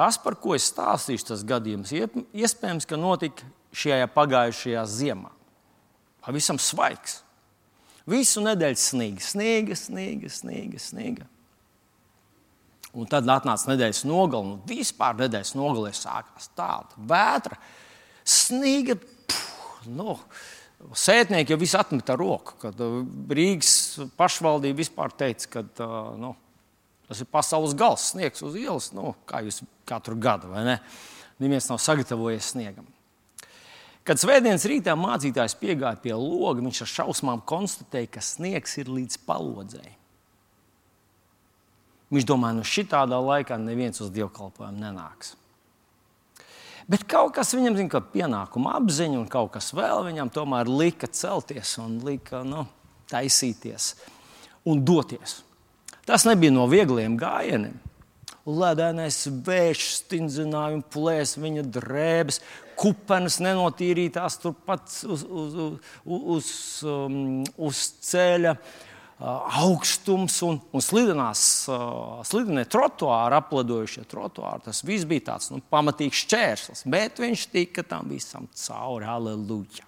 tas, par ko es stāstīšu, tas gadījums iespējams, ka notika šajā pagājušajā ziemā. Pavisam svaigs. Visu nedēļu sniega, sniega, sniega, sniega. sniega. Un tad atnāca nedēļas nogale, un vispār nedēļas nogalē sākās tāda vētra, sniega. Puh, nu, Sētnieki jau viss atmeta roku, kad uh, Rīgas pašvaldība vispār teica, ka uh, nu, tas ir pasaules gals, sniegs uz ielas, nu, kā jūs katru gadu, vai ne? Neviens nav sagatavojies sniegam. Kad svētdienas rītā mācītājs piegāja pie loga, viņš ar šausmām konstatēja, ka sniegs ir līdz palodzei. Viņš domāja, nu šitādā laikā neviens uz dievkalpojumu nenāks. Bet kaut kas viņam zina, ka pienākuma apziņa un kaut kas vēl viņam tomēr lika celties un lika nu, taisīties un doties. Tas nebija no viegliem gājieniem. Ledēnais vējš stindzināja un plēs viņa drēbes, kupenes nenotīrītās turpat uz, uz, uz, uz, um, uz ceļa. Uh, augstums un, un slidenās, slidenie trotuāri, apladojušie trotuāri. Tas viss bija tāds nu, pamatīgs šķērslis, bet viņš tika tam visam cauri. Aleluja!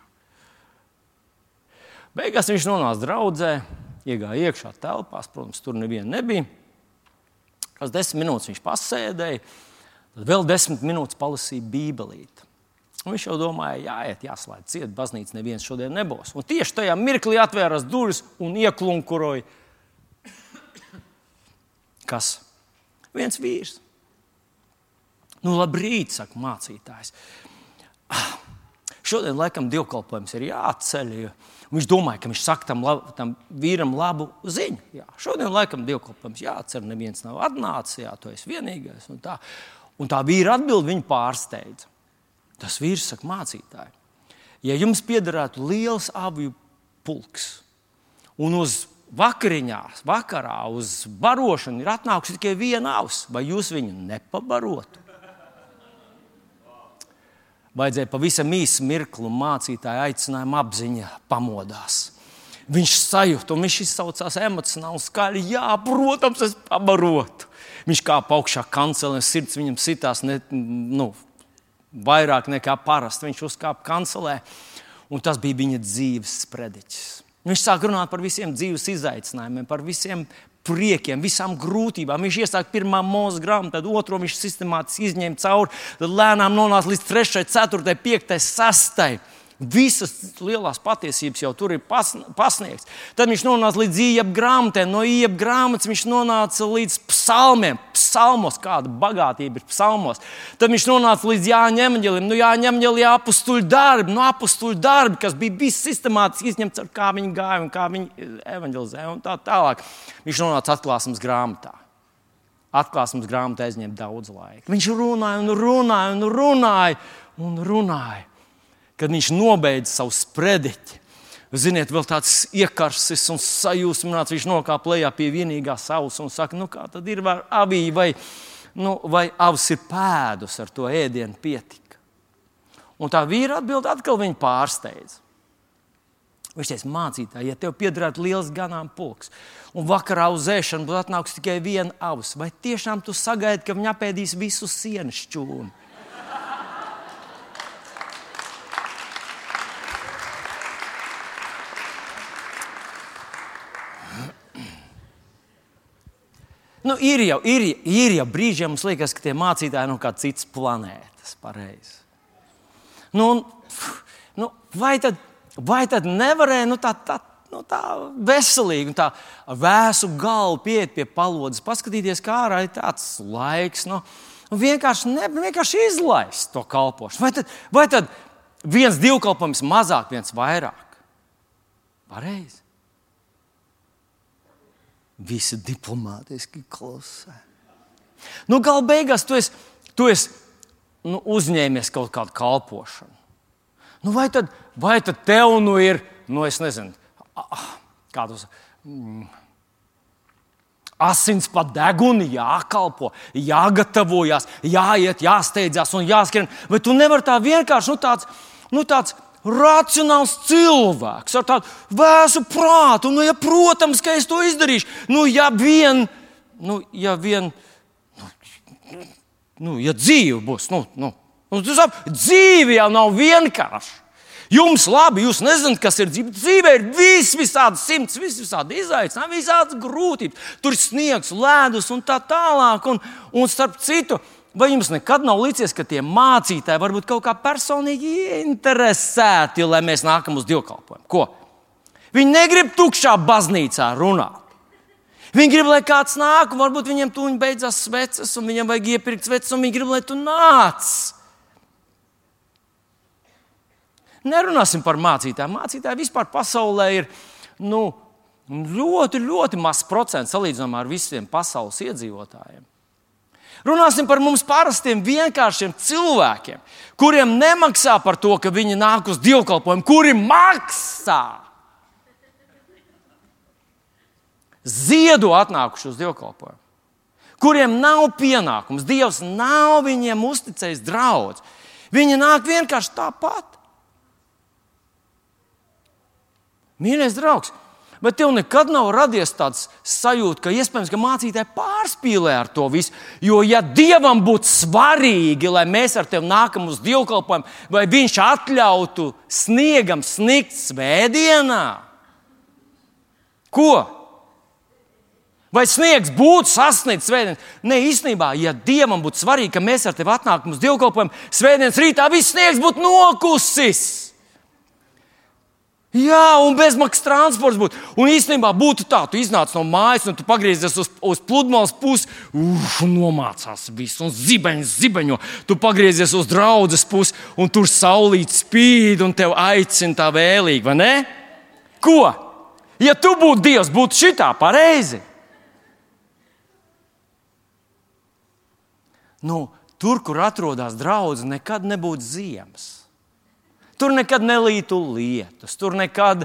Beigās viņš nonāca draudzē, iegāja iekšā telpās, protams, tur neviena nebija. Pēc desmit minūtes viņš pasēdēja, tad vēl desmit minūtes palasīja Bībelīti. Un viņš jau domāja, jāiet, jāslēdz ciet, baznīca neviens šodien nebūs. Un tieši tajā mirklī atvērās durvis un ieklunkuroja. Kas? Viens vīrs. Nu, labrīt, saka mācītājs. Ah, šodien, laikam, dievkalpojums ir jāatceļ. Jo viņš domāja, ka viņš saka tam, lab, tam vīram labu ziņu. Jā, šodien, laikam, dievkalpojums jāatcer. Neviens nav atnācis, jā, tu esi vienīgais. Un tā, un tā vīra atbild viņu pārsteidza. Tas vīrs saka, mācītāji, ja jums piederētu liels aviju pulks un uz vakariņās, vakarā uz barošanu ir atnākusi tikai viena avs, vai jūs viņu nepabarotu? Vajadzēja pavisam īsu mirkli, un mācītāja aicinājuma apziņa pamodās. Viņš sajūta, un viņš izsaucās emocionāli skaļi. Jā, protams, es pabarotu. Viņš kā augšā kancelē, sirds viņam sitās ne, nu, vairāk nekā parasti. Viņš uzkāpa kancelē, un tas bija viņa dzīves sprediķis. Viņš sāk runāt par visiem dzīves izaicinājumiem, par visiem priekiem, visām grūtībām. Viņš iesāk pirmā mūža grāmatu, tad otro viņš sistemātiski izņēma cauri, tad lēnām nonāca līdz 3, 4, 5, 6. Visas lielās patiesības jau tur ir pasniegts. Tad viņš nonāca līdz iepa grāmatē, no iepa grāmatas viņš nonāca līdz psalmiem. Psalmos, kāda bagātība ir psalmos. Tad viņš nonāca līdz Jāņa evanģēlim, nu, evanģēlī apstuļu darbi, no apstuļu darbi, kas bija viss sistemātiski izņemts, kā viņi gāja un kā viņi evanģelizēja un tā tālāk. Viņš nonāca atklāsmes grāmatā. Atklāsmes grāmatā aizņēma daudz laika. Viņš runāja un runāja un runāja un runāja kad viņš nobeidza savu sprediķi. Ziniet, vēl tāds iekarsis un sajūsmināts. Viņš nokāpa lejā pie vienīgā saules un saka, nu kā tad ir ar aviju, vai, nu, vai avs ir pēdus ar to ēdienu pietika. Un tā vīra atbild atkal viņa pārsteidz. Viņš teica, mācītāji, ja tev piederētu liels ganāmpulks, un vakarā uz ēšanu būtu atnākusi tikai viena avs, vai tiešām tu sagaidi, ka viņa apēdīs visu sienas čūnu? Nu, ir, jau, ir, ir jau brīžiem, mums liekas, ka tie mācītāji no kādas citas planētas. Pareizi. Nu, nu, vai, tad, vai tad nevarēja nu, tā, tā, nu, tā veselīgi, tā vēsu galvu pieiet pie palodzes, paskatīties, kā ārā ir tāds laiks. Nu, nu, vienkārši, ne, vienkārši izlaist to kalpošanu. Vai tad, vai tad viens divkalpojums mazāk, viens vairāk? Pareizi. Visi diplomātiski klusē. Nu, Galu beigās tu esi, tu esi nu, uzņēmies kaut kādu kalpošanu. Nu, vai, tad, vai tad tev nu ir, nu, es nezinu, kādus. Mm, Asins pa deguni jākalpo, jāgatavojas, jāiet, jāsteidzās un jāskrien. Vai tu nevari tā vienkārši, nu, tāds, nu, tāds racionāls cilvēks ar tādu vēsu prātu. Nu, ja, protams, ka es to izdarīšu. Nu, ja vien, nu, ja vien nu, nu, ja dzīve būs, nu, nu, nu, sap, dzīve jau nav vienkārša. Jums labi, jūs nezināt, kas ir dzīve. Dzīvē ir vis, visādi simts, vis, visādi izaicinājumi, visādas grūtības. Tur ir sniegs, ledus un tā tālāk. Un, un starp citu, vai jums nekad nav licies, ka tie mācītāji varbūt kaut kā personīgi interesēti, lai mēs nākam uz dievkalpojumu? Ko? Viņi negrib tukšā baznīcā runāt. Viņi grib, lai kāds nāk, un varbūt viņam tuņi beidzās sveces, un viņam vajag iepirkt sveces, un viņi grib, lai tu nāc. Nerunāsim par mācītājiem. Mācītāji vispār pasaulē ir nu, ļoti, ļoti mazs procents salīdzinājumā ar visiem pasaules iedzīvotājiem. Runāsim par mums parastiem, vienkāršiem cilvēkiem, kuriem nemaksā par to, ka viņi nāk uz dievkalpojumu, kuri maksā. ziedu atnākuši uz dievkalpojumu, kuriem nav pienākums. Dievs nav viņiem uzticējis draudz. Viņi nāk vienkārši tāpat. Mīļais draugs, bet tev nekad nav radies tāds sajūta, ka iespējams, ka mācītāji pārspīlē ar to visu. Jo, ja Dievam būtu svarīgi, lai mēs ar tevi nākam uz dievkalpojumu, vai Viņš atļautu sniegam sniegt svētdienā, ko? Vai sniegs būtu sasniegts svētdienas? Nē, īstenībā, ja Dievam būtu svarīgi, ka mēs ar tevi atnākam uz dievkalpojumu, svētdienas rītā viss sniegs būtu nokusis. Jā, un bezmaksas transports būtu. Un īstenībā būtu tā, tu iznāc no mājas, un tu pagriezies uz, uz pludmales pusi, uf, nomācās viss, un zibeņš zibeņo. Tu pagriezies uz draudzes pusi, un tur saulīt spīd, un tev aicina tā vēlīgi, vai ne? Ko? Ja tu būtu Dievs, būtu šitā pareizi. nu, tur, kur atrodas draugs, nekad nebūtu ziemas. Tur nekad nelītu lietus, tur nekad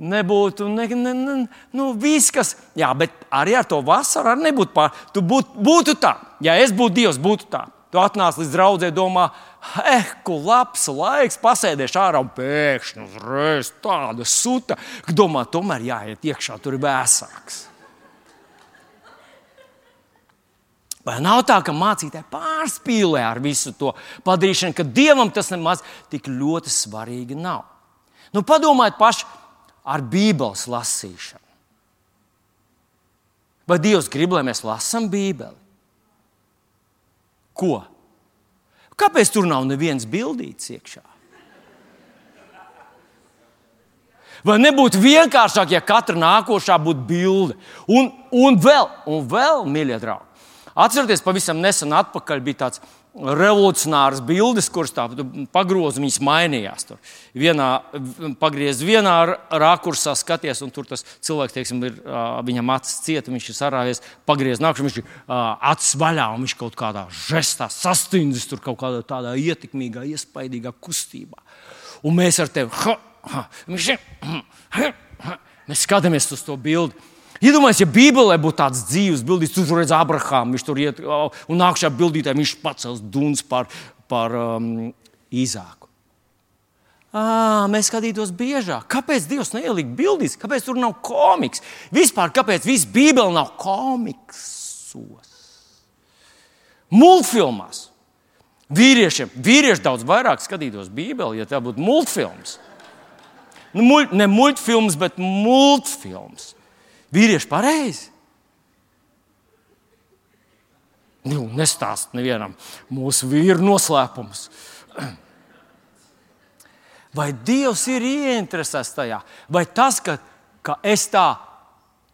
nebūtu ne, ne, ne, nu, viss, kas. Jā, bet arī ar to vasaru arī nebūtu pār. Tu būt, būtu tā, ja es būtu Dievs, būtu tā. Tu atnāc līdz draudzē, domā, eh, ko labs laiks, pasēdēšu ārā un pēkšņi uzreiz tāda suta, ka domā, tomēr jāiet iekšā, tur ir vēsāks. Vai nav tā, ka mācītāji pārspīlē ar visu to padarīšanu, ka dievam tas nemaz tik ļoti svarīgi nav? Nu, padomājiet paši ar Bībeles lasīšanu. Vai Dievs grib, lai mēs lasām Bībeli? Ko? Kāpēc tur nav nevienas bildītas iekšā? Vai nebūtu vienkāršāk, ja katra nākošā būtu bilde? Un, un vēl, un vēl, mīļie draugi, Atcerieties, pavisam nesen atpakaļ bija tāds revolucionārs bildes, kuras pagrozu viņas mainījās. Tur vienā pagriezis vienā rakursā, skaties, un tur tas cilvēks, teiksim, ir, viņam acis cieta, viņš ir sarāvies, pagriezis nākšanu, viņš ir acis vaļā, un viņš kaut kādā žestā sastindzis tur kaut kādā tādā ietekmīgā, iespaidīgā kustībā. Un mēs ar tevi, ha, ha, viņš ir, ha, ha, mēs skatāmies uz to bildi. Iedomājieties, ja Bībelē būtu tāds dzīves bildīts, tur redz Abrahāmu, viņš tur iet, un nākamajā bildītē viņš pacels duns par, par um, Īzāku. À, mēs skatītos biežāk. Kāpēc Dievs neielika bildīs? Kāpēc tur nav komiks? Vispār, kāpēc viss Bībele nav komiksos? Multfilmās. Vīriešiem, vīrieši daudz vairāk skatītos Bībeli, ja tā būtu multfilms. Nu, muļ, ne multfilms, bet multfilms. Vīrieši pareizi. Nu, nestāst nevienam mūsu vīru noslēpumus. Vai Dievs ir ieinteresēts tajā, vai tas, ka, ka es tā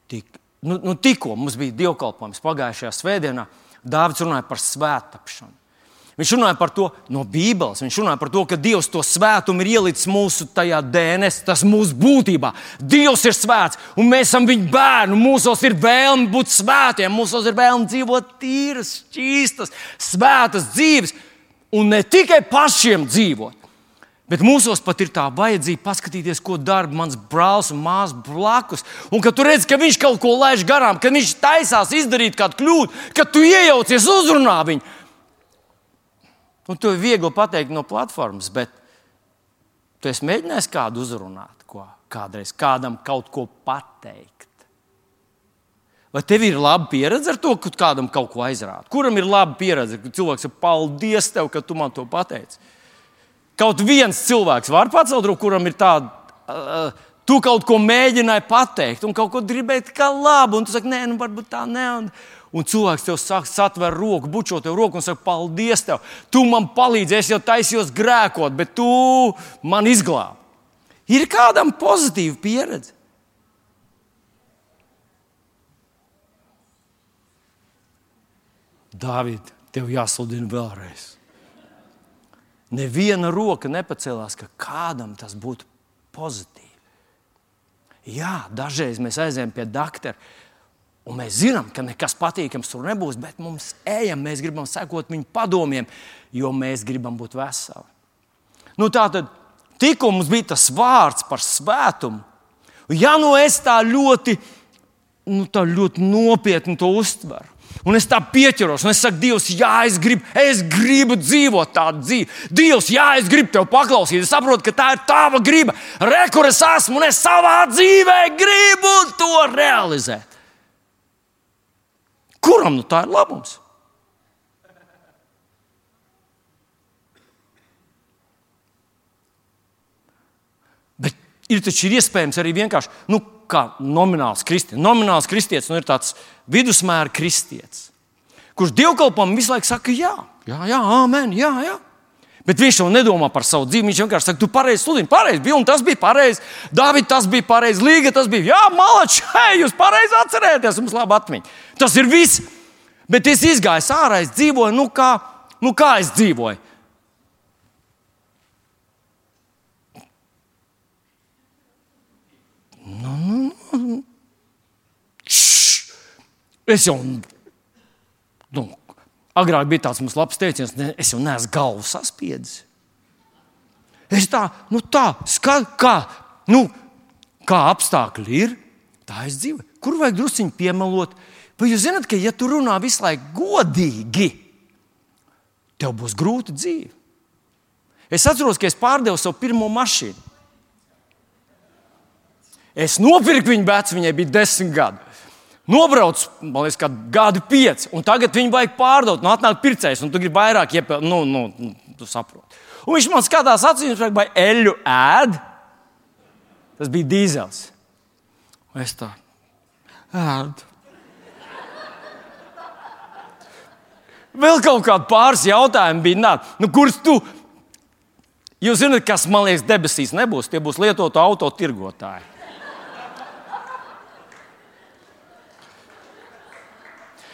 tik, nu, nu, tikko mums bija dievkalpojums pagājušajā svētdienā, Dārvids runāja par svētāpšanu. Viņš runāja par to no Bībeles. Viņš runāja par to, ka Dievs to svētumu ir ielicis mūsu DNS, tas mūsu būtībā. Dievs ir svēts, un mēs esam viņa bērni. Mūsos ir vēlme būt svētiem, mūsos ir vēlme dzīvot tīras, šķīstas, svētas dzīves, un ne tikai pašiem dzīvot. Bet mūsos pat ir tā vajadzība paskatīties, ko dara mans brālis un māsas blakus. Un kad tu redz, ka viņš kaut ko laiž garām, ka viņš taisās izdarīt kādu kļūdu, kad tu iejaucies, uzrunā viņu Un to ir viegli pateikt no platformas, bet tu esi mēģinājis kādu uzrunāt, ko, kādreiz kādam kaut ko pateikt. Vai tev ir laba pieredze ar to, ka kādam kaut ko aizrāda? Kuram ir laba pieredze, ka cilvēks ir paldies tev, ka tu man to pateici? Kaut viens cilvēks var pacelt roku, kuram ir tāda, uh, tu kaut ko mēģināji pateikt, un kaut ko gribēji kā labu, un tu saki, nē, nu varbūt tā nē. Un, un cilvēks tev saka, satver roku, bučo tev roku un saka, paldies tev. Tu man palīdzi, es jau taisījos grēkot, bet tu man izglābi. Ir kādam pozitīva pieredze. Dāvid, tev jāsludina vēlreiz. Neviena roka nepacēlās, ka kādam tas būtu pozitīvi. Jā, dažreiz mēs aizējām pie doktora, un mēs zinām, ka nekas patīkams tur nebūs, bet mums ejam, mēs gribam sekot viņa padomiem, jo mēs gribam būt veseli. Nu, tā tad tikko mums bija tas vārds par svētumu, ja nu es tā ļoti, nu, tā ļoti nopietni to uztveru, Un es tā pieķeros, un es saku, Dievs, jā, es gribu, es gribu dzīvot tādu dzīvi. Dievs, jā, es gribu tev paklausīt. Es saprotu, ka tā ir tava griba. Re, kur es esmu, un es savā dzīvē gribu to realizēt. Kuram nu tā ir labums? Bet ir taču ir iespējams arī vienkārši. Nu, kā nomināls kristietis. Nomināls kristietis nu, ir tāds vidusmēra kristietis, kurš dievkalpam visu laiku saka, jā, jā, jā, amen, jā, jā. Bet viņš jau nedomā par savu dzīvi. Viņš vienkārši saka, tu pareizi sludini, pareizi bija, un tas bija pareizi. Dāvidi, tas bija pareizi, Līga, tas bija. Jā, malači, hei, jūs pareizi atcerēties, mums labi atmiņa. Tas ir viss. Bet es izgāju ārā, es dzīvoju, nu kā, nu kā es dzīvoju. Nu, nu, nu. Es jau, nu, agrāk bija tāds mums labs teiciens, ne, es jau neesmu galvu saspiedzis. Es tā, nu tā, skat, kā, nu, kā apstākļi ir, tā es dzīvoju. Kur vajag druskuļi piemelot? Vai jūs zināt, ka, ja tu runā visu laiku godīgi, tev būs grūti dzīve? Es atceros, ka es pārdevu savu pirmo mašīnu. Es nopirku viņu bērnu, viņai bija desmit gadi. Nobrauc, man liekas, gadi pieci, un tagad viņu vajag pārdot. Nu, atnāk pircējs, un tu gribi vairāk iepelt, nu, nu, nu, tu saproti. Un viņš man skatās acīs, vai eļļu ēd. Tas bija dīzels. Un es tā ēdu. Vēl kaut kādi pāris jautājumi bija. Nā, nu, kurš tu? Jūs zināt, kas man liekas, debesīs nebūs. Tie būs lietotu auto tirgotāji.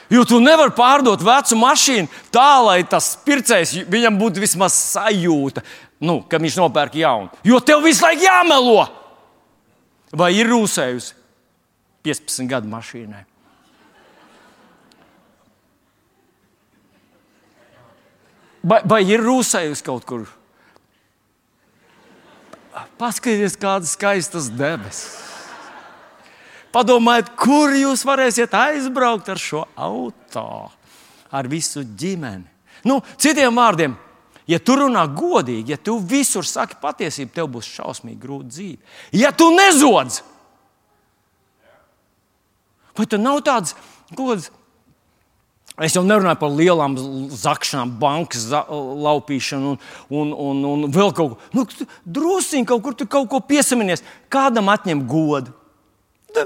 Jo tu nevari pārdot vecu mašīnu tā, lai tas pircējs viņam būtu vismaz sajūta, nu, ka viņš nopērk jaunu. Jo tev visu laiku jāmelo. Vai ir rūsējusi 15 gadu mašīnai? Vai, vai ir rūsējusi kaut kur? Paskatieties, kādas skaistas debesis! Padomājiet, kur jūs varēsiet aizbraukt ar šo auto, ar visu ģimeni. Nu, citiem vārdiem, ja tu runā godīgi, ja tu visur saki patiesību, tev būs šausmīgi grūta dzīve. Ja tu nezodz, vai tu nav tāds gods? Es jau nerunāju par lielām zakšanām, bankas laupīšanu un, un, un, un vēl kaut ko. Nu, Drusciņi kaut kur tu kaut ko piesaminies, kādam atņem godu.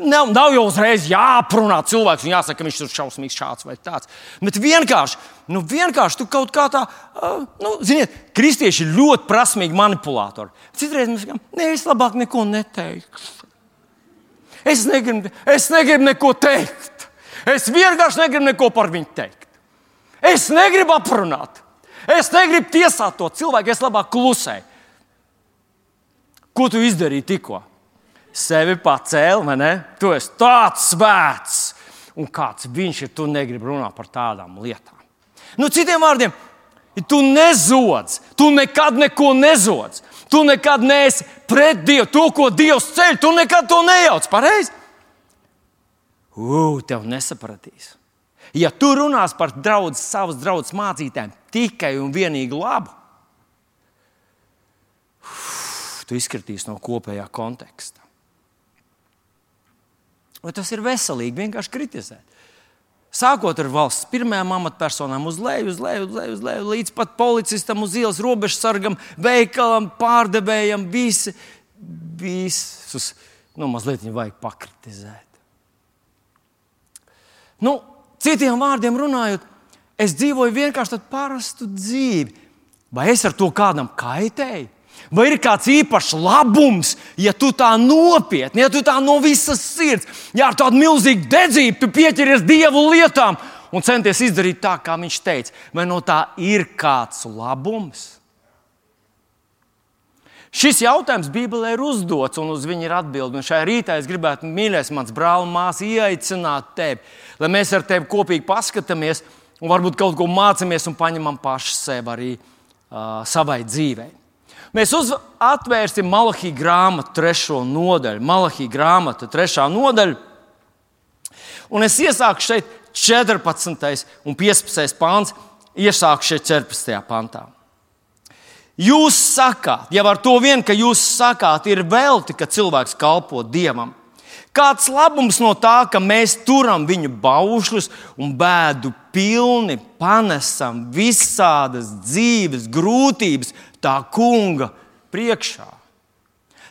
Nav, nav jau uzreiz jāaprunā cilvēks un jāsaka, ka viņš ir šausmīgs šāds vai tāds. Bet vienkārši, nu, vienkārši tu kaut kā tā, nu, ziniet, kristieši ir ļoti prasmīgi manipulatori. Citreiz mēs sakām, nē, es labāk neko neteikšu. Es negribu, es negribu neko teikt. Es vienkārši negribu neko par viņu teikt. Es negribu aprunāt. Es negribu tiesāt to cilvēku, es labāk klusēju. Ko tu izdarīji tikko? sevi pacēli, vai ne? Tu esi tāds svēts, un kāds viņš ir, tu negribi runāt par tādām lietām. Nu, citiem vārdiem, tu nezodz, tu nekad neko nezodz. Tu nekad neesi pret Dievu, to, ko Dievs ceļ, tu nekad to nejauc. Pareizi? Ugh, tev nesapratīs. Ja tu runās par draudz, savas draudzes mācītājiem tikai un vienīgi labu, uf, tu izkritīsi no kopējā konteksta. Vai tas ir veselīgi vienkārši kritizēt? Sākot ar valsts pirmajām amatpersonām, uz leju, uz leju, uz leju, uz leju līdz pat policistam, uz ielas, robežsargam, veikalam, pārdevējam, visi, visus nu, mazliet viņu vajag pakritizēt. Nu, citiem vārdiem runājot, es dzīvoju vienkārši tādu parastu dzīvi. Vai es ar to kādam kaitēju? Vai ir kāds īpašs labums, ja tu tā nopietni, ja tu tā no visas sirds, ja ar tādu milzīgu dedzību pieķeries Dievu lietām un centies izdarīt tā, kā Viņš teica? Vai no tā ir kāds labums? Šis jautājums Bībelē ir uzdots, un uz viņu ir atbilde. Šajā rītā es gribētu, mīļais, mans brāl, māsa, ieaicināt tevi, lai mēs ar tevi kopīgi paskatāmies un varbūt kaut ko mācāmies un paņemam paši sev arī uh, savai dzīvei. Mēs uz, atvērsim Malahijas grāmatu, trešo nodaļu. Malahijas grāmata, trešā nodaļa. Un es iesāku šeit 14. un 15. pāns, iesāku šeit 14. pantā. Jūs sakāt, jau ar to vien, ka jūs sakāt, ir velti, ka cilvēks kalpo dievam. Kāds labums no tā, ka mēs turam viņu baušļus un bēdu pilni, panesam visādas dzīves grūtības tā kunga priekšā?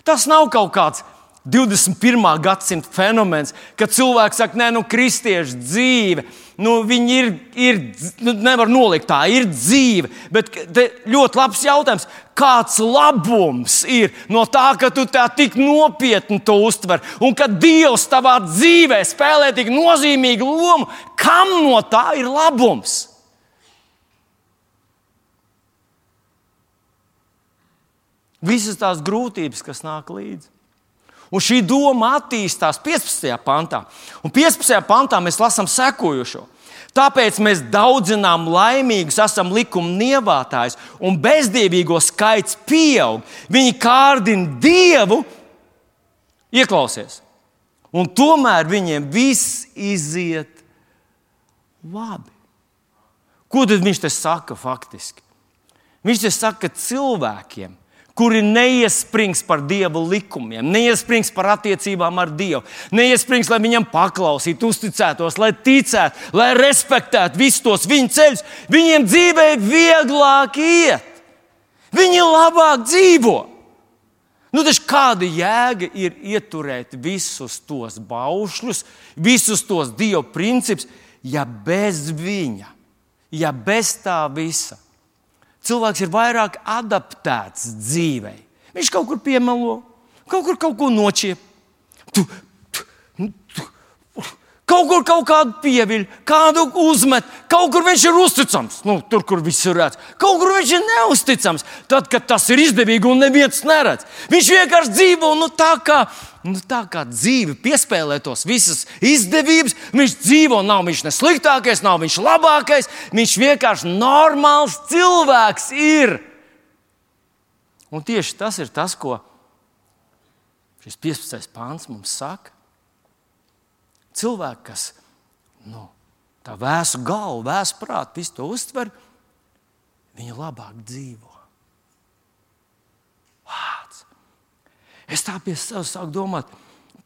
Tas nav kaut kāds 21. gadsimta fenomens, kad cilvēks saka, nē, nu, kristiešu dzīve, nu, viņi ir, ir nu, nevar nolikt tā, ir dzīve. Bet ļoti labs jautājums, kāds labums ir no tā, ka tu tā tik nopietni to uztver, un ka Dievs tavā dzīvē spēlē tik nozīmīgu lomu, kam no tā ir labums? Visas tās grūtības, kas nāk līdzi. Un šī doma attīstās 15. pantā. Un 15. pantā mēs lasām sekojošo. Tāpēc mēs daudzinām laimīgus, esam likuma nievātājs, un bezdievīgo skaits pieaug. Viņi kārdina dievu, ieklausies, un tomēr viņiem viss iziet labi. Ko tad viņš te saka faktiski? Viņš te saka, ka cilvēkiem kuri neiesprings par dievu likumiem, neiesprings par attiecībām ar Dievu, neiesprings, lai viņam paklausītu, uzticētos, lai ticētu, lai respektētu visus tos viņa ceļus. Viņiem dzīvē vieglāk iet, viņi labāk dzīvo. Nu, taču kāda jēga ir ieturēt visus tos baušļus, visus tos dievu principus, ja bez viņa, ja bez tā visa cilvēks ir vairāk adaptēts dzīvei. Viņš kaut kur piemelo, kaut kur kaut ko nočiep. Tu, kaut kur kaut kādu pieviļ, kādu uzmet, kaut kur viņš ir uzticams. Nu, tur, kur viss ir redzams, kaut kur viņš ir neusticams. Tad, kad tas ir izdevīgi un neviens neredz, viņš vienkārši dzīvo nu, tā kā nu, tā kā dzīve piespēlē tos visas izdevības. Viņš dzīvo, nav viņš ne sliktākais, nav viņš labākais. Viņš vienkārši normāls cilvēks ir. Un tieši tas ir tas, ko šis 15. pāns mums saka. Cilvēki, kas nu, tā vēsu galvu, vēsu prātu, visu to uztver, viņi labāk dzīvo. Vārds. Es tā pie sevis sāku domāt,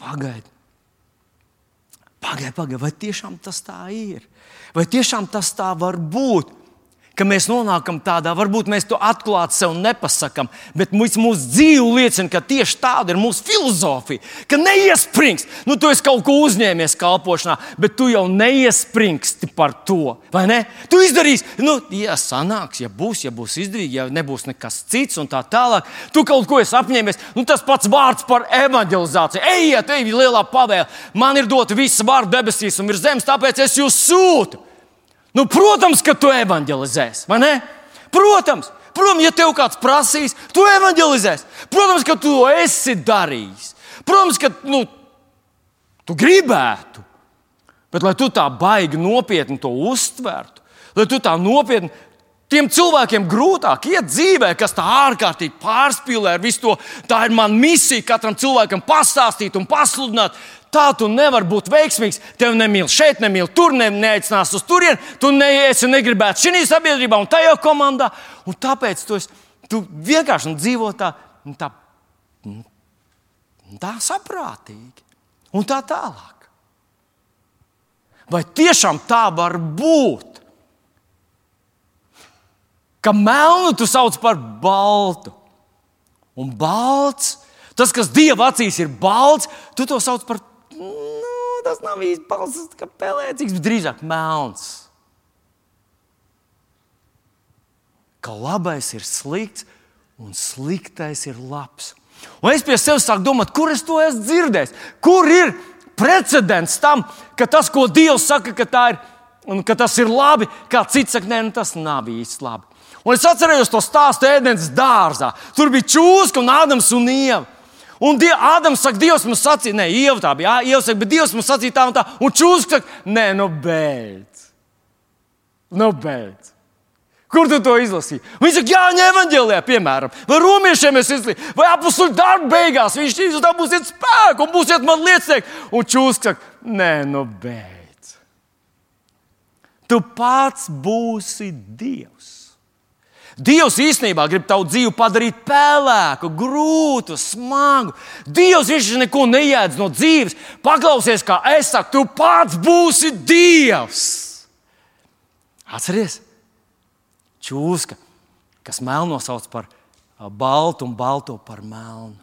pagaidiet, pagaidiet, pagaid, vai tiešām tas tā ir? Vai tiešām tas tā var būt? Ka mēs nonākam tādā, varbūt mēs to atklāti sev nepasakām, bet mūsu, mūsu dzīve liecina, ka tieši tāda ir mūsu filozofija. Ka neiesprings, nu, tu esi kaut ko uzņēmies kalpošanā, bet tu jau neiespringsti par to. Ne? Tu izdarīsi, nu, ja sanāks, ja būs, ja būs izdevīgi, ja nebūs nekas cits un tā tālāk. Tu kaut ko esi apņēmies. Nu, tas pats vārds par evanģelizāciju. Ejiet, ej, lielā pavēle. Man ir dota visa vārda debesīs un virs zemes, tāpēc es jūs sūtu. Nu, protams, ka tu evanģelizēsi, vai ne? Protams, protams, ja tev kāds prasīs, tu evanģelizēsi. Protams, ka tu to esi darījis. Protams, ka nu, tu gribētu. Bet, lai tu tā baigi nopietni to uztvertu, lai tu tā nopietni Tiem cilvēkiem grūtāk iet dzīvē, kas tā ārkārtīgi pārspīlē ar visu to. Tā ir mana misija katram cilvēkam pastāstīt un pasludināt. Tā tu nevari būt veiksmīgs. Tev nemīl šeit, nemīl tur, ne, neaicinās uz turieni. Tu neesi negribēts šajā sabiedrībā un tajā komandā. Un tāpēc tu, esi, tu vienkārši dzīvo tā, tā, tā saprātīgi un tā tālāk. Vai tiešām tā var būt? Ka melnu tu sauc par baltu. Un balts, tas, kas dieva acīs ir balts, tu to sauc par, nu, tas nav īsti balts, tas kā pelēcīgs, bet drīzāk melns. Ka labais ir slikts un sliktais ir labs. Un es pie sevis sāku domāt, kur es to esmu dzirdējis, kur ir precedents tam, ka tas, ko Dievs saka, ka, ir, ka tas ir labi, kā cits saka, nē, nu, tas nav īsti labi. Un es atceros to stāstu ēdienas dārzā. Tur bija čūska un Ādams un Ieva. Un die, Ādams saka, Dievs mums sacīja, nē, Ieva tā bija. Ieva saka, bet Dievs mums sacīja tā un tā. Un čūska saka, nē, nu beidz. Nu beidz. Kur tu to izlasīji? Viņš saka, Jāņa evanģēlijā, piemēram, vai romiešiem es izlasīju, vai apakšu darba beigās. Viņš teica, tā būsiet spēku un būsiet man liecinieki. Un čūska saka, nē, nu beidz. Tu pats būsi Dievs. Dievs īstenībā grib tavu dzīvi padarīt pelēku, grūtu, smagu. Dievs viņš neko neiedz no dzīves. Paklausies, kā es saku, tu pats būsi Dievs. Atcerieties! čūska, kas melno sauc par baltu un balto par melnu.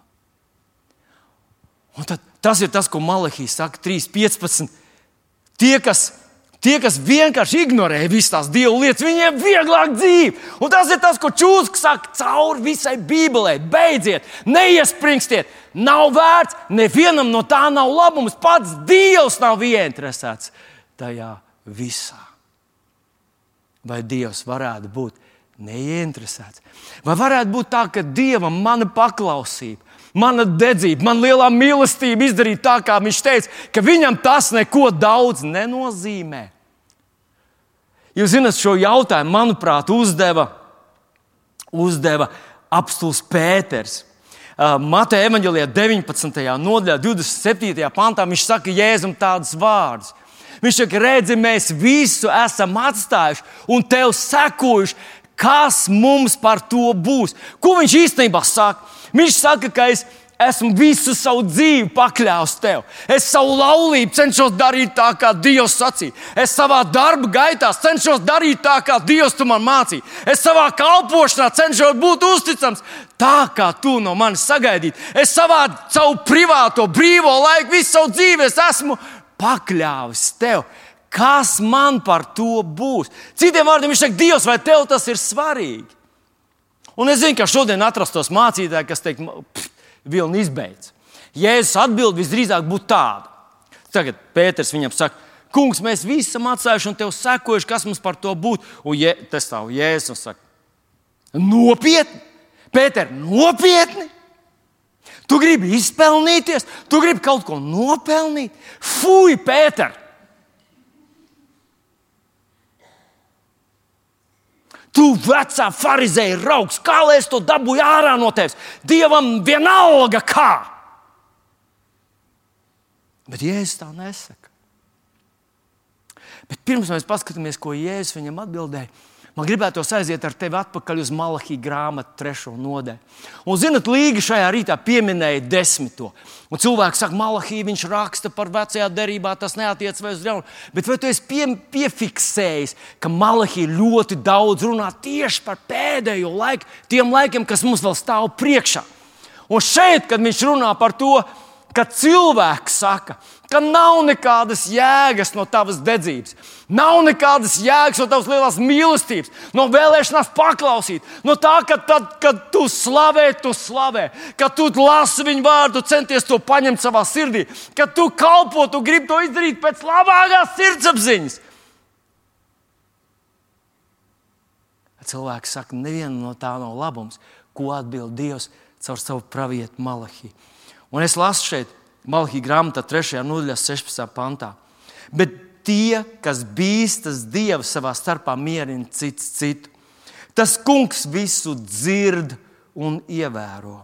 Un tad, tas ir tas, ko Malahijas saka 3.15. Tie, kas Tie, kas vienkārši ignorē visas tās dievu lietas, viņiem ir vieglāk dzīve. Un tas ir tas, ko Čūska saka cauri visai Bībelē. Beidziet, neiespringstiet. Nav vērts, nevienam no tā nav labums. Pats Dievs nav ieinteresēts tajā visā. Vai Dievs varētu būt neieinteresēts? Vai varētu būt tā, ka Dievam mana paklausība, mana dedzība, mana lielā mīlestība izdarīt tā, kā viņš teica, ka viņam tas neko daudz nenozīmē? Jūs zināt, šo jautājumu, manuprāt, uzdeva, uzdeva apstults Pēters. Uh, Mateja evanģēlijā 19. nodaļā, 27. pantā viņš saka Jēzum tādus vārdus. Viņš saka, redzi, mēs visu esam atstājuši un tev sekojuši. Kas mums par to būs? Ko viņš īstenībā saka? Viņš saka, ka es esmu visu savu dzīvi pakļāvis tev. Es savu laulību cenšos darīt tā, kā Dievs sacīja. Es savā darba gaitā cenšos darīt tā, kā Dievs man mācīja. Es savā kalpošanā cenšos būt uzticams tā, kā tu no manis sagaidīji. Es savā savu privāto, brīvo laiku, visu savu dzīvi esmu pakļāvis tev. Kas man par to būs? Citiem vārdiem viņš saka, Dievs, vai tev tas ir svarīgi? Un es zinu, ka šodien atrastos mācītāji, kas teikt, vilni izbeidz. Jēzus atbild visdrīzāk būtu tāda. Tagad Pēters viņam saka, Kungs, mēs visi esam atstājuši un tev sekojuši, kas mums par to būtu. Un je, tas tā, Jēzus saka, nopietni, Pēter, nopietni! Tu gribi izpelnīties, tu gribi kaut ko nopelnīt. Fui, Pēter! Tu vecā farizēja raugs, kā lai es to dabūju ārā no tevis? Dievam vienalga kā! Bet Jēzus tā nesaka. Bet pirms mēs paskatāmies, ko Jēzus viņam atbildēja, Man gribētos aiziet ar tevi atpakaļ uz Malahijas grāmatu, trešo nodaļu. Un, zinot, Līga šajā rītā pieminēja desmito. Un cilvēks saka, Malahija, viņš raksta par vecajā derībā, tas neatiec vairs uz jaunu. Bet vai tu esi pie, piefiksējis, ka Malahija ļoti daudz runā tieši par pēdējo laiku, tiem laikiem, kas mums vēl stāv priekšā? Un šeit, kad viņš runā par to, ka cilvēks saka, ka nav nekādas jēgas no tavas dedzības, nav nekādas jēgas no tavas lielās mīlestības, no vēlēšanās paklausīt, no tā, ka tad, kad tu slavē, tu slavē, ka tu lasi viņu vārdu, centies to paņemt savā sirdī, ka tu kalpo, tu gribi to izdarīt pēc labākās sirdsapziņas. Cilvēks saka, neviena no tā nav labums, ko atbild Dievs caur savu pravietu Malahiju. Un es lasu šeit, Malhija grāmatā, 3. nodaļā, 16. pantā. Bet tie, kas bīstas Dievu savā starpā, mierina cits citu. Tas kungs visu dzird un ievēro.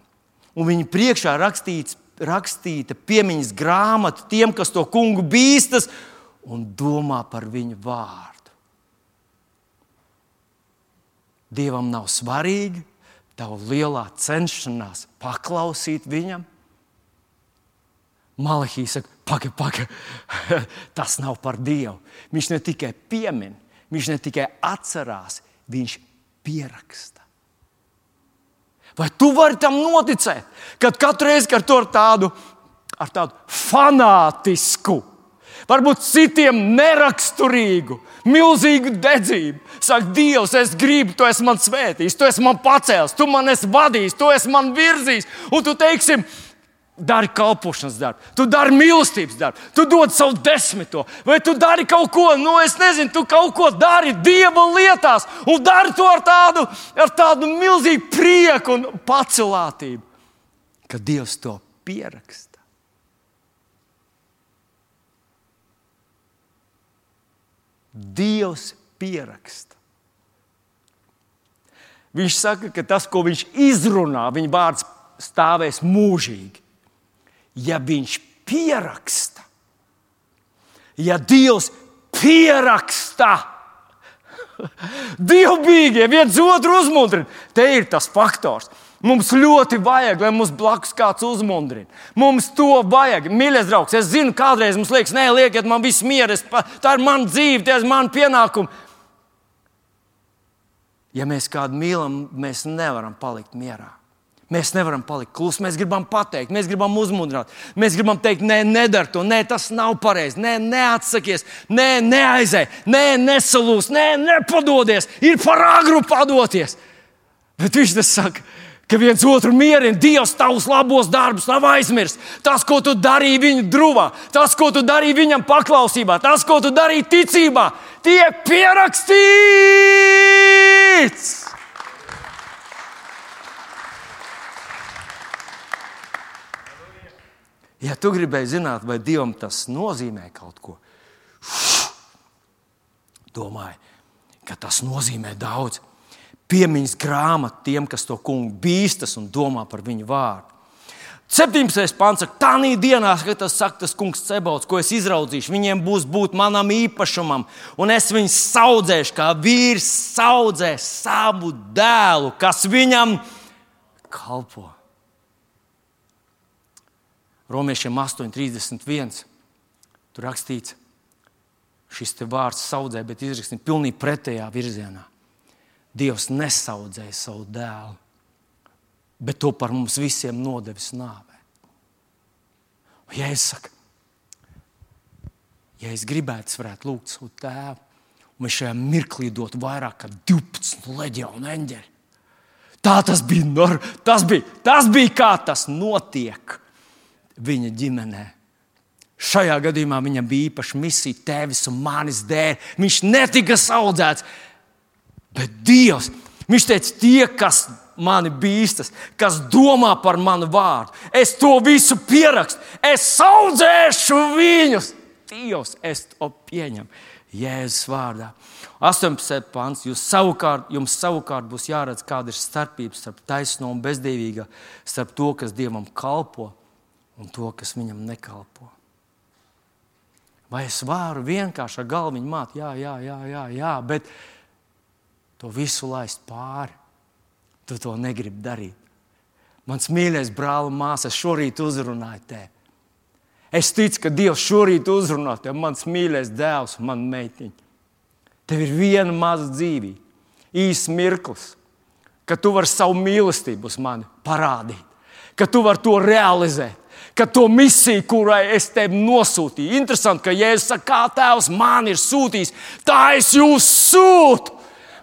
Un viņa priekšā rakstīts, rakstīta piemiņas grāmata tiem, kas to kungu bīstas un domā par viņu vārdu. Dievam nav svarīgi tava lielā cenšanās paklausīt viņam Malahijas saka, pagaidi, pagaidi, tas nav par Dievu. Viņš ne tikai piemin, viņš ne tikai atcerās, viņš pieraksta. Vai tu vari tam noticēt, kad katru reizi ar to ar tādu, ar tādu fanātisku, varbūt citiem neraksturīgu, milzīgu dedzību. Saka, Dievs, es gribu, tu esi man svētījis, tu esi man pacēlis, tu man esi vadījis, tu esi man virzījis. Un tu teiksi, dari kalpošanas darbu, tu dari mīlestības darbu, tu dod savu desmito, vai tu dari kaut ko, nu, es nezinu, tu kaut ko dari dieva lietās, un dari to ar tādu, ar tādu milzīgu prieku un pacelātību, ka Dievs to pieraksta. Dievs pieraksta. Viņš saka, ka tas, ko viņš izrunā, viņa vārds stāvēs mūžīgi. Ja viņš pieraksta, ja Dievs pieraksta, Dievbijīgie viens otru uzmundrina, te ir tas faktors. Mums ļoti vajag, lai mums blakus kāds uzmundrina. Mums to vajag. Mīļais draugs, es zinu, kādreiz mums liekas, nē, liekat man viss mieres, tā ir mana dzīve, tie ir mani pienākumi. Ja mēs kādu mīlam, mēs nevaram palikt mierā. Mēs nevaram palikt klusi. Mēs gribam pateikt, mēs gribam uzmundrināt. Mēs gribam teikt, nē, nedara to, nē, tas nav pareizi, nē, neatsakies, nē, neaizej, nē, nesalūs, nē, nepadodies. Ir par agru padoties. Bet viņš tas saka, ka viens otru mierina. Dievs tavus labos darbus nav aizmirsis. Tas, ko tu darīji viņa drūmā, tas, ko tu darīji viņam paklausībā, tas, ko tu darīji ticībā, tiek pierakstīts. Ja tu gribēji zināt, vai Dievam tas nozīmē kaut ko, domāju, ka tas nozīmē daudz piemiņas grāmatu tiem, kas to kungu bīstas un domā par viņu vārdu. 17. pāns tā dienā, kad tas saka, tas kungs Cebauts, ko es izraudzīšu, viņiem būs būt manam īpašumam, un es viņus audzēšu, kā vīrs audzē savu dēlu, kas viņam kalpo. Romiešiem 8,31. Tur rakstīts, šis vārds audzē, bet izrakstīts pilnīgi pretējā virzienā. Dievs nesaudzēja savu dēlu, bet to par mums visiem nodevis nāvē. Ja es saku, ja es gribētu, es varētu lūgt savu tēvu, un viņš šajā mirklī dot vairāk kā 12 leģionu eņģeļu. Tā tas bija, tas bija, tas bija kā tas notiek viņa ģimenē. Šajā gadījumā viņam bija īpaša misija, tevis un manis dēļ. Viņš netika audzēts, bet Dievs. Viņš teica, tie, kas mani bīstas, kas domā par manu vārdu, es to visu pierakstu, es audzēšu viņus. Dievs, es to pieņemu Jēzus vārdā. 18. pāns. Jūs savukārt, jums savukārt būs jāredz, kāda ir starpība starp taisno un bezdīvīgu, starp to, kas Dievam kalpo un to, kas viņam nekalpo. Vai es varu vienkārši ar galviņu māt, jā, jā, jā, jā, jā bet to visu laist pāri. Tu to negribi darīt. Mans mīļais brāl un māsa, es šorīt uzrunāju tevi. Es ticu, ka Dievs šorīt uzrunā tevi, mans mīļais dēls un mana meitiņa. Tev ir viena maza dzīvība, īsts mirklis, kad tu vari savu mīlestību uz mani parādīt, ka tu vari to realizēt ka to misiju, kurai es tevi nosūtīju, interesanti, ka Jēzus saka, kā Tēvs man ir sūtījis, tā es jūs sūtu.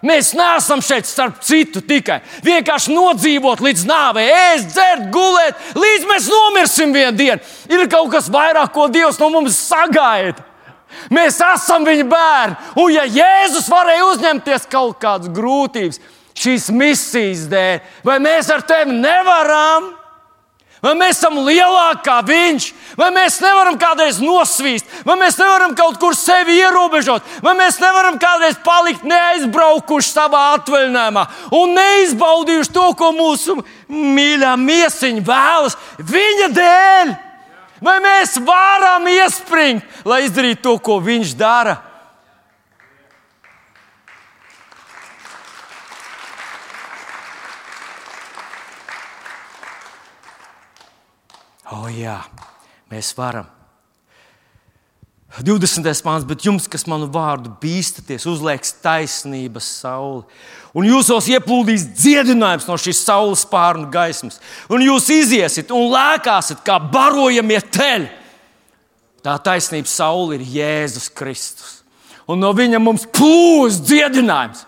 Mēs neesam šeit starp citu tikai vienkārši nodzīvot līdz nāvei, ēst, dzert, gulēt, līdz mēs nomirsim vienā dienā. Ir kaut kas vairāk, ko Dievs no mums sagaida. Mēs esam viņa bērni, un ja Jēzus varēja uzņemties kaut kādas grūtības šīs misijas dēļ, vai mēs ar tevi nevaram? Vai mēs esam lielāki kā viņš, vai mēs nevaram kādreiz nosvīst, vai mēs nevaram kaut kur sevi ierobežot, vai mēs nevaram kādreiz palikt neaizbraukuši savā atvaļinājumā un neizbaudījuši to, ko mūsu mīļā miesiņa vēlas viņa dēļ. Vai mēs varam iespringt, lai izdarītu to, ko viņš dara? O, jā, Mēs varam. 20. pāns, bet jums, kas manu vārdu bīstaties, uzlieks taisnības sauli. Un jūsos ieplūdīs dziedinājums no šīs saules pārnu gaismas. Un jūs iziesiet un lēkāsiet kā barojamie teļi. Tā taisnības saule ir Jēzus Kristus. Un no viņa mums plūs dziedinājums.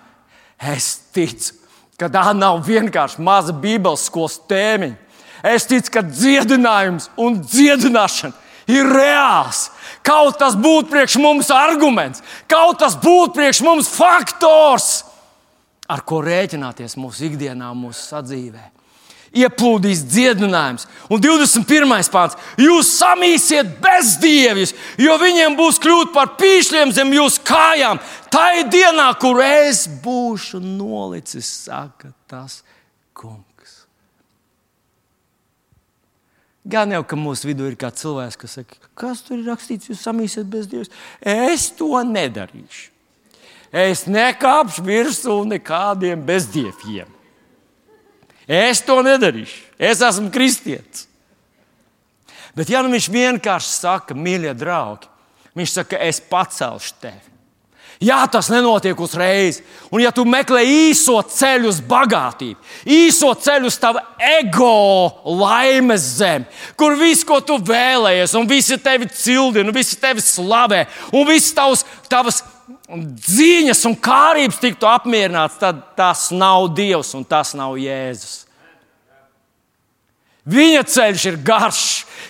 Es ticu, ka tā nav vienkārši maza Bībeles skolas tēmiņa. Es ticu, ka dziedinājums un dziedināšana ir reāls. Kaut tas būtu priekš mums arguments, kaut tas būtu priekš mums faktors, ar ko rēķināties mūsu ikdienā, mūsu sadzīvē. Ieplūdīs dziedinājums, un 21. pāns. Jūs samīsiet bezdievis, jo viņiem būs kļūt par pīšļiem zem jūsu kājām. Tā ir dienā, kur es būšu nolicis, saka tas kungs. Gan jau, ka mūsu vidū ir kāds cilvēks, kas saka, kas tur ir rakstīts, jūs samīsiet bez Dieva. Es to nedarīšu. Es nekāpšu virsū nekādiem bezdieviem. Es to nedarīšu. Es esmu kristietis. Bet, ja nu viņš vienkārši saka, mīļie draugi, viņš saka, es pacelšu tevi. Jā, tas nenotiek uzreiz. Un, ja tu meklē īso ceļu uz bagātību, īso ceļu uz tavu ego laimes zemi, kur viss, ko tu vēlējies, un visi tevi cildina, visi tevi slavē, un visas tavas, tavas ziņas un kārības tiktu apmierināts, tad tas nav Dievs un tas nav Jēzus. Viņa ceļš ir garš,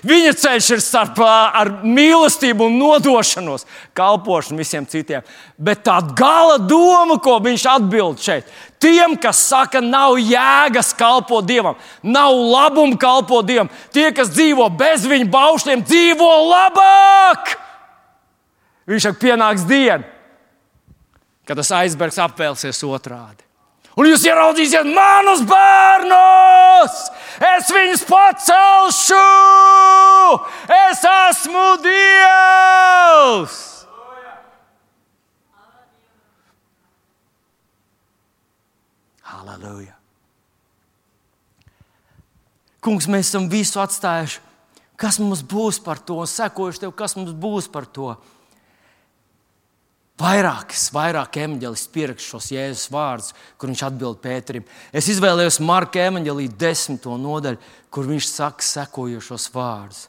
viņa ceļš ir starp ar mīlestību un nodošanos, kalpošanu visiem citiem. Bet tā gala doma, ko viņš atbild šeit, tiem, kas saka, nav jēgas kalpot Dievam, nav labuma kalpot Dievam, tie, kas dzīvo bez viņa baušļiem, dzīvo labāk. Viņš saka, pienāks diena, kad tas aizbergs apvēlsies otrādi. Un jūs ieraudzīsiet manus bērnus! Es viņus pacelšu! Es esmu Dievs! Halleluja! Kungs, mēs esam visu atstājuši. Kas mums būs par to? Sekojuši tev, kas mums būs par to? Vairākas, vairāk evanģēlis pierakst šos Jēzus vārdus, kur viņš atbild Pēterim. Es izvēlējos Marka evanģēlī desmito nodaļu, kur viņš saka sekojošos vārdus.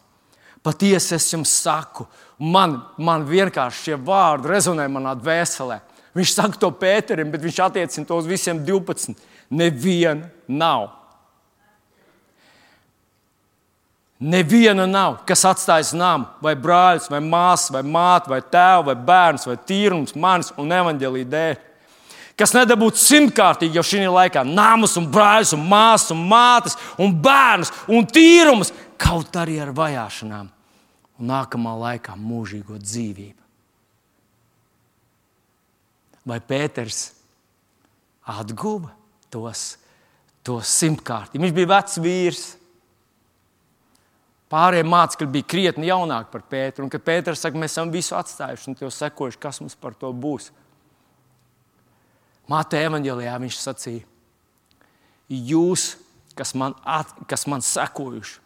Patiesi es jums saku, man, man vienkārši šie vārdi rezonē manā dvēselē. Viņš saka to Pēterim, bet viņš attiecina to uz visiem 12. Neviena nav Neviena nav, kas atstājas namu, vai brālis, vai māsas, vai māte, vai tēvu, vai bērns, vai tīrums, manis un evaņģēlī dēļ. Kas nedabūtu simtkārtīgi jau šī laikā namus, un brāļus, un māsas, un mātes, un bērnus, un tīrumus, kaut arī ar vajāšanām, un nākamā laikā mūžīgo dzīvību. Vai Pēters atguva tos, tos simtkārtīgi? Viņš bija vecs vīrs. Pārējie mācekļi bija krietni jaunāki par Pēteru. Un kad Pēters saka, mēs esam visu atstājuši un tev sekojuši, kas mums par to būs. Māte evanģēlijā viņš sacīja, jūs, kas man, at, kas man sekojuši,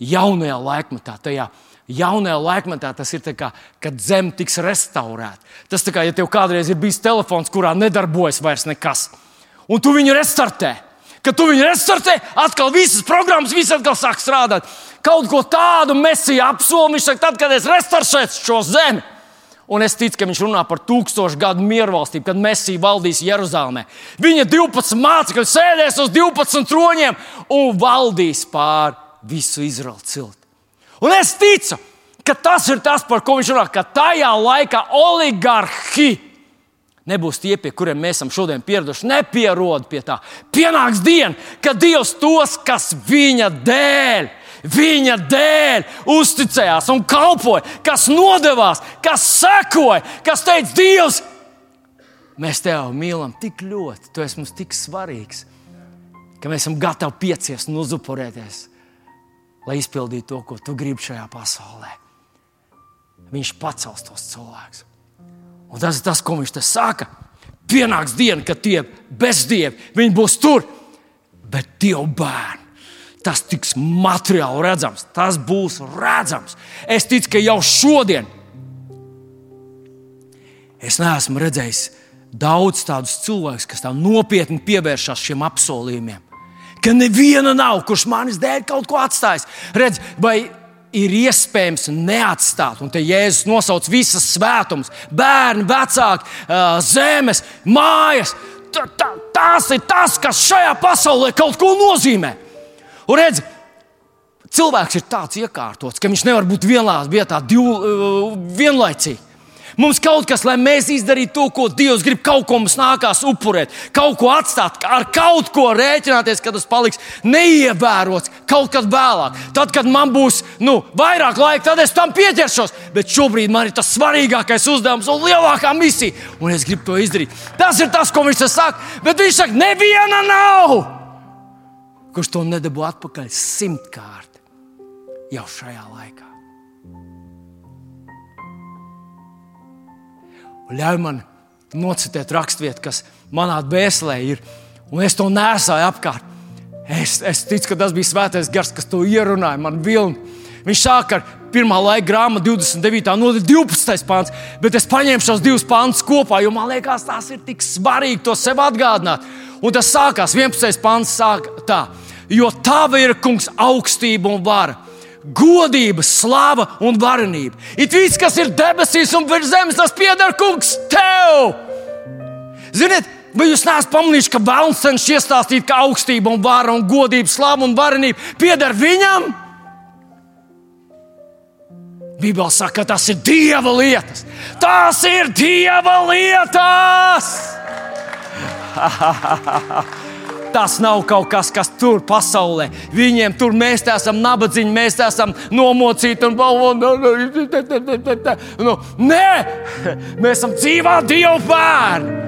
jaunajā laikmetā, tajā jaunajā laikmetā tas ir kā, kad zeme tiks restaurēta. Tas kā, ja tev kādreiz ir bijis telefons, kurā nedarbojas vairs nekas, un tu viņu restartē. Kad tu viņu restartē, atkal visas programmas, viss atkal sāk strādāt kaut ko tādu mesija apsolīja. Viņš saka, tad, kad es restaršēšu šo zemi, un es ticu, ka viņš runā par tūkstošu gadu miervalstību, kad mesija valdīs Jeruzalemē. Viņa 12 mācekļi sēdēs uz 12 troņiem un valdīs pār visu Izraelu cilti. Un es ticu, ka tas ir tas, par ko viņš runā, ka tajā laikā oligarhi nebūs tie, pie kuriem mēs esam šodien pieraduši, nepierod pie tā. Pienāks diena, kad Dievs tos, kas viņa dēļ viņa dēļ uzticējās un kalpoja, kas nodevās, kas sekoja, kas teica, Dievs, mēs tevi mīlam tik ļoti, tu esi mums tik svarīgs, ka mēs esam gatavi pieciest un uzupurēties, lai izpildītu to, ko tu gribi šajā pasaulē. Viņš pacels tos cilvēkus. Un tas ir tas, ko viņš te saka. Pienāks diena, kad tie bezdievi būs tur, bet Dieva bērni tas tiks materiāli redzams, tas būs redzams. Es ticu, ka jau šodien es neesmu redzējis daudz tādus cilvēkus, kas tā nopietni pievēršas šiem apsolījumiem. Ka neviena nav, kurš manis dēļ kaut ko atstājis. Redz, vai ir iespējams neatstāt. Un te Jēzus nosauc visas svētumus, bērnu, vecāki, zemes, mājas. Tā, tā, tas ir tas, kas šajā pasaulē kaut ko nozīmē. Un redz, cilvēks ir tāds iekārtots, ka viņš nevar būt vienā vietā divu, vienlaicīgi. Mums kaut kas, lai mēs izdarītu to, ko Dievs grib, kaut ko mums nākās upurēt, kaut ko atstāt, ar kaut ko rēķināties, ka tas paliks neievērots kaut kad vēlāk. Tad, kad man būs nu, vairāk laika, tad es tam pieķeršos. Bet šobrīd man ir tas svarīgākais uzdevums un lielākā misija, un es gribu to izdarīt. Tas ir tas, ko viņš saka. Bet viņš saka, neviena nav, kurš to nedabū atpakaļ simtkārt jau šajā laikā. Ļauj man nocitēt raksturvietu, kas manā dvēselē ir, un es to nesāju apkārt. Es, es ticu, ka tas bija svētais gars, kas to ierunāja man vilni. Viņš sāk ar pirmā laika grāmatu, 29. nodaļa, 12. pāns, bet es paņēmu šos divus pāntus kopā, jo man liekas, tas ir tik svarīgi to sev atgādināt. Un tas sākās 11. pāns, sāk tā, jo tava ir kungs augstība un vara godība, slava un varenība. It viss, kas ir debesīs un virs zemes, tas pieder kungs tev. Ziniet, vai jūs neesat pamanījuši, ka vēlams cenšas iestāstīt, ka augstība un vara un godība, slava un varenība pieder viņam? Bībelē saka, ka tas ir Dieva lietas. Tas ir Dieva lietas! Tas nav kaut kas, kas tur pasaulē. Viņiem tur mēs esam nabadzīgi, mēs esam nomocīti un balvoni. Nu, nē, mēs esam dzīvā Dieva bērni.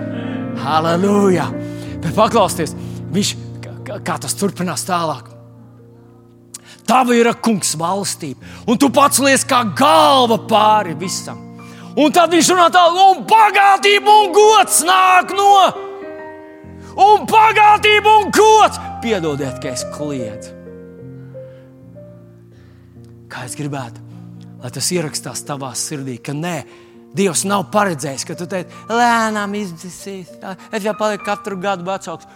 Halleluja! Bet paklausieties, viņš, kā, kā tas turpinās tālāk. Tava ir kungs valstība, un tu pats liec kā galva pāri visam. Un tad viņš runā tālāk, un bagātība un gods nāk no viņa un bagātība un gods. Piedodiet, ka es kliedzu. Kā es gribētu, lai tas ierakstās tavā sirdī, ka nē, Dievs nav paredzējis, ka tu teici, lēnām izdzisīs. Es jau paliku katru gadu vecāks.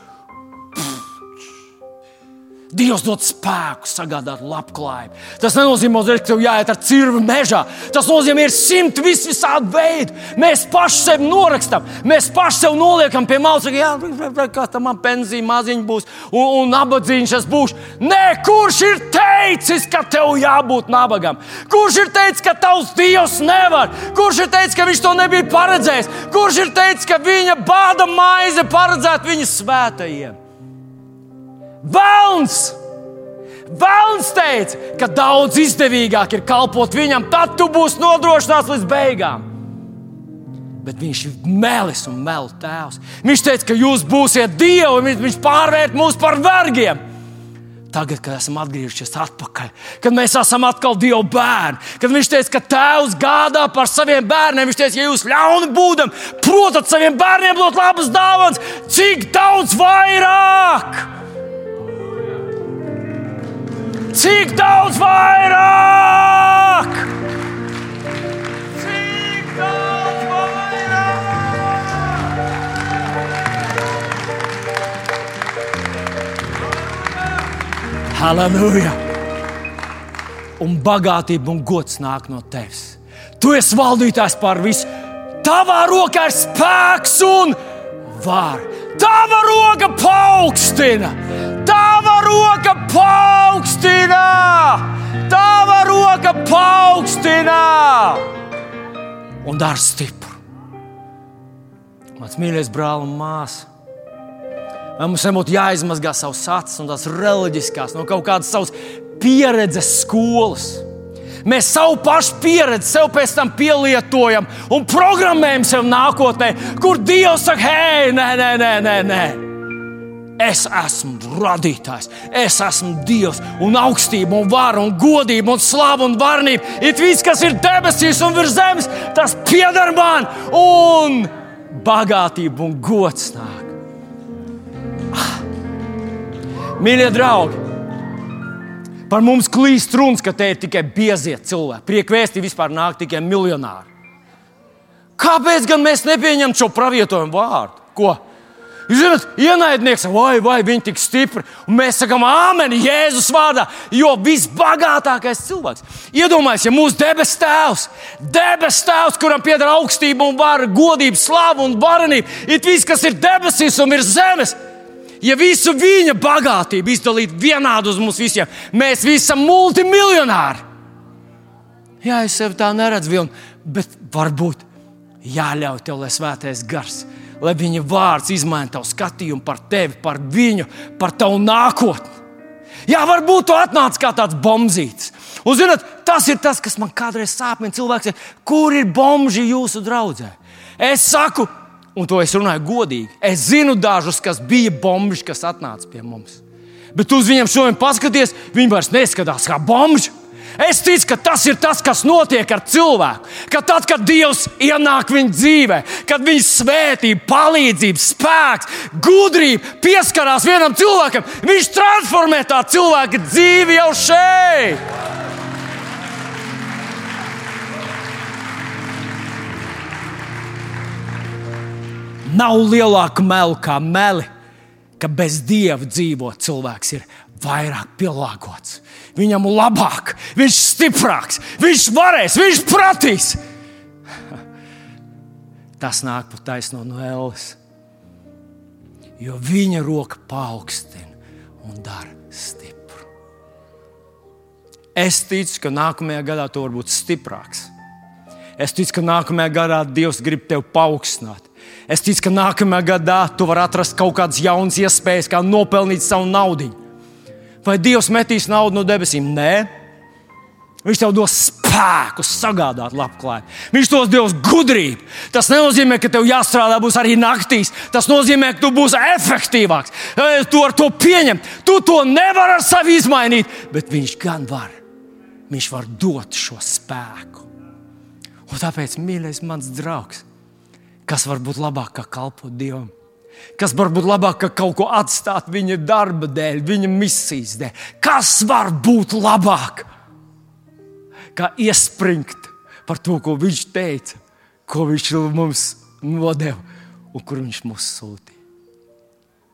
Dievs dod spēku, sagādāt labklājību. Tas nenozīmē, ka tev jāiet ar cirvi mežā. Tas nozīmē, ir simti vis visādi veidi. Mēs paši sevi norakstam, mēs paši sev noliekam pie malas, ka, jā, kā tam man pensija maziņa būs un, un nabadzīgs es būšu. Nē, kurš ir teicis, ka tev jābūt nabagam? Kurš ir teicis, ka tavs Dievs nevar? Kurš ir teicis, ka viņš to nebija paredzējis? Kurš ir teicis, ka viņa bāda maize paredzēta viņa svētajiem? Velns! Velns teica, ka daudz izdevīgāk ir kalpot viņam, tad tu būsi nodrošināts līdz beigām. Bet viņš ir melis un melu tēvs. Viņš teica, ka jūs būsiet dievi, viņš pārvērt mūs par vergiem. Tagad, kad esam atgriezušies atpakaļ, kad mēs esam atkal Dieva bērni, kad Viņš teica, ka Tēvs gādā par saviem bērniem, Viņš teica, ja jūs ļauni būdam, protat saviem bērniem dot labas dāvanas, cik daudz vairāk! Halleluja! Un bagātība un gods nāk no tevis. Tu esi valdītājs pār visu. Tavā rokā ir spēks un vara. Tava roka paaugstina! Tava roka paaugstina! Tava roka paaugstina! Un dara stipru. Mans mīļais brāl un māsa. Vai mums nebūtu jāizmazgā savs acis un tās reliģiskās, no kaut kādas savas pieredzes skolas? Mēs savu pašu pieredzi sev pēc tam pielietojam un programmējam sev nākotnē, kur Dievs saka, hei, nē, nē, nē, nē. nē. Es esmu radītājs, es esmu Dievs, un augstība, un vara, un godība, un slava un varnība. Ir viss, kas ir debesīs un virs zemes, tas pieder man, un bagātība un gods nāk. Mīļie draugi, Par mums klīst runas, ka te ir tikai biezie cilvēki. Priekvēsti vispār nāk tikai miljonāri. Kāpēc gan mēs nepieņemam šo pravietojumu vārdu? Ko? Jūs zināt, ienaidnieks, vai, vai viņi tik stipri. Un mēs sakām, Āmen, Jēzus vārdā, jo visbagātākais cilvēks. Iedomājieties, ja mūsu debes tēvs, debes tēvs, kuram pieder augstība un vara, godība, slava un varenība, ir viss, kas ir debesīs un virs zemes. Ja visu viņa bagātību izdalītu vienādi uz mums visiem, mēs visi esam multimiljonāri. Jā, es sev tā neredzu, Vilni, bet varbūt jāļauj tev, lai svētais gars lai viņa vārds izmaina tavu skatījumu par tevi, par viņu, par tavu nākotni. Jā, varbūt tu atnāc kā tāds bombzītis. Un, zinot, tas ir tas, kas man kādreiz sāpina. Cilvēks ir, kur ir bomži jūsu draudzē? Es saku, un to es runāju godīgi. Es zinu dažus, kas bija bomži, kas atnāca pie mums. Bet uz viņiem šodien paskaties, viņi vairs neskatās kā bomži. Es ticu, ka tas ir tas, kas notiek ar cilvēku. Ka tad, kad Dievs ienāk viņa dzīvē, kad viņa svētība, palīdzība, spēks, gudrība pieskarās vienam cilvēkam, viņš transformē tā cilvēka dzīvi jau šeit. Nav lielāka melu kā meli, ka bez dieva dzīvo cilvēks ir vairāk pielāgots viņam labāk, viņš ir stiprāks, viņš varēs, viņš prasīs. Tas nāk pat taisno no Ēles. Jo viņa roka paaugstina un dara stipru. Es ticu, ka nākamajā gadā tu vari būt stiprāks. Es ticu, ka nākamajā gadā Dievs grib tevi paaugstināt. Es ticu, ka nākamajā gadā tu vari atrast kaut kādas jaunas iespējas, kā nopelnīt savu naudu. Vai Dievs metīs naudu no debesīm? Nē. Viņš tev dos spēku, sagādāt labklājību. Viņš tos dos gudrību. Tas nenozīmē, ka tev jāstrādā būs arī naktīs. Tas nozīmē, ka tu būsi efektīvāks. Tu ar to pieņem. Tu to nevari ar sevi izmainīt, bet viņš gan var. Viņš var dot šo spēku. Un tāpēc, mīļais, mans draugs, kas var būt labāk kā kalpot Dievam? kas varbūt labāk ka kaut ko atstāt viņa darba dēļ, viņa misijas dēļ. Kas var būt labāk? Kā iespringt par to, ko viņš teica, ko viņš mums nodeva un kur viņš mūs sūtīja.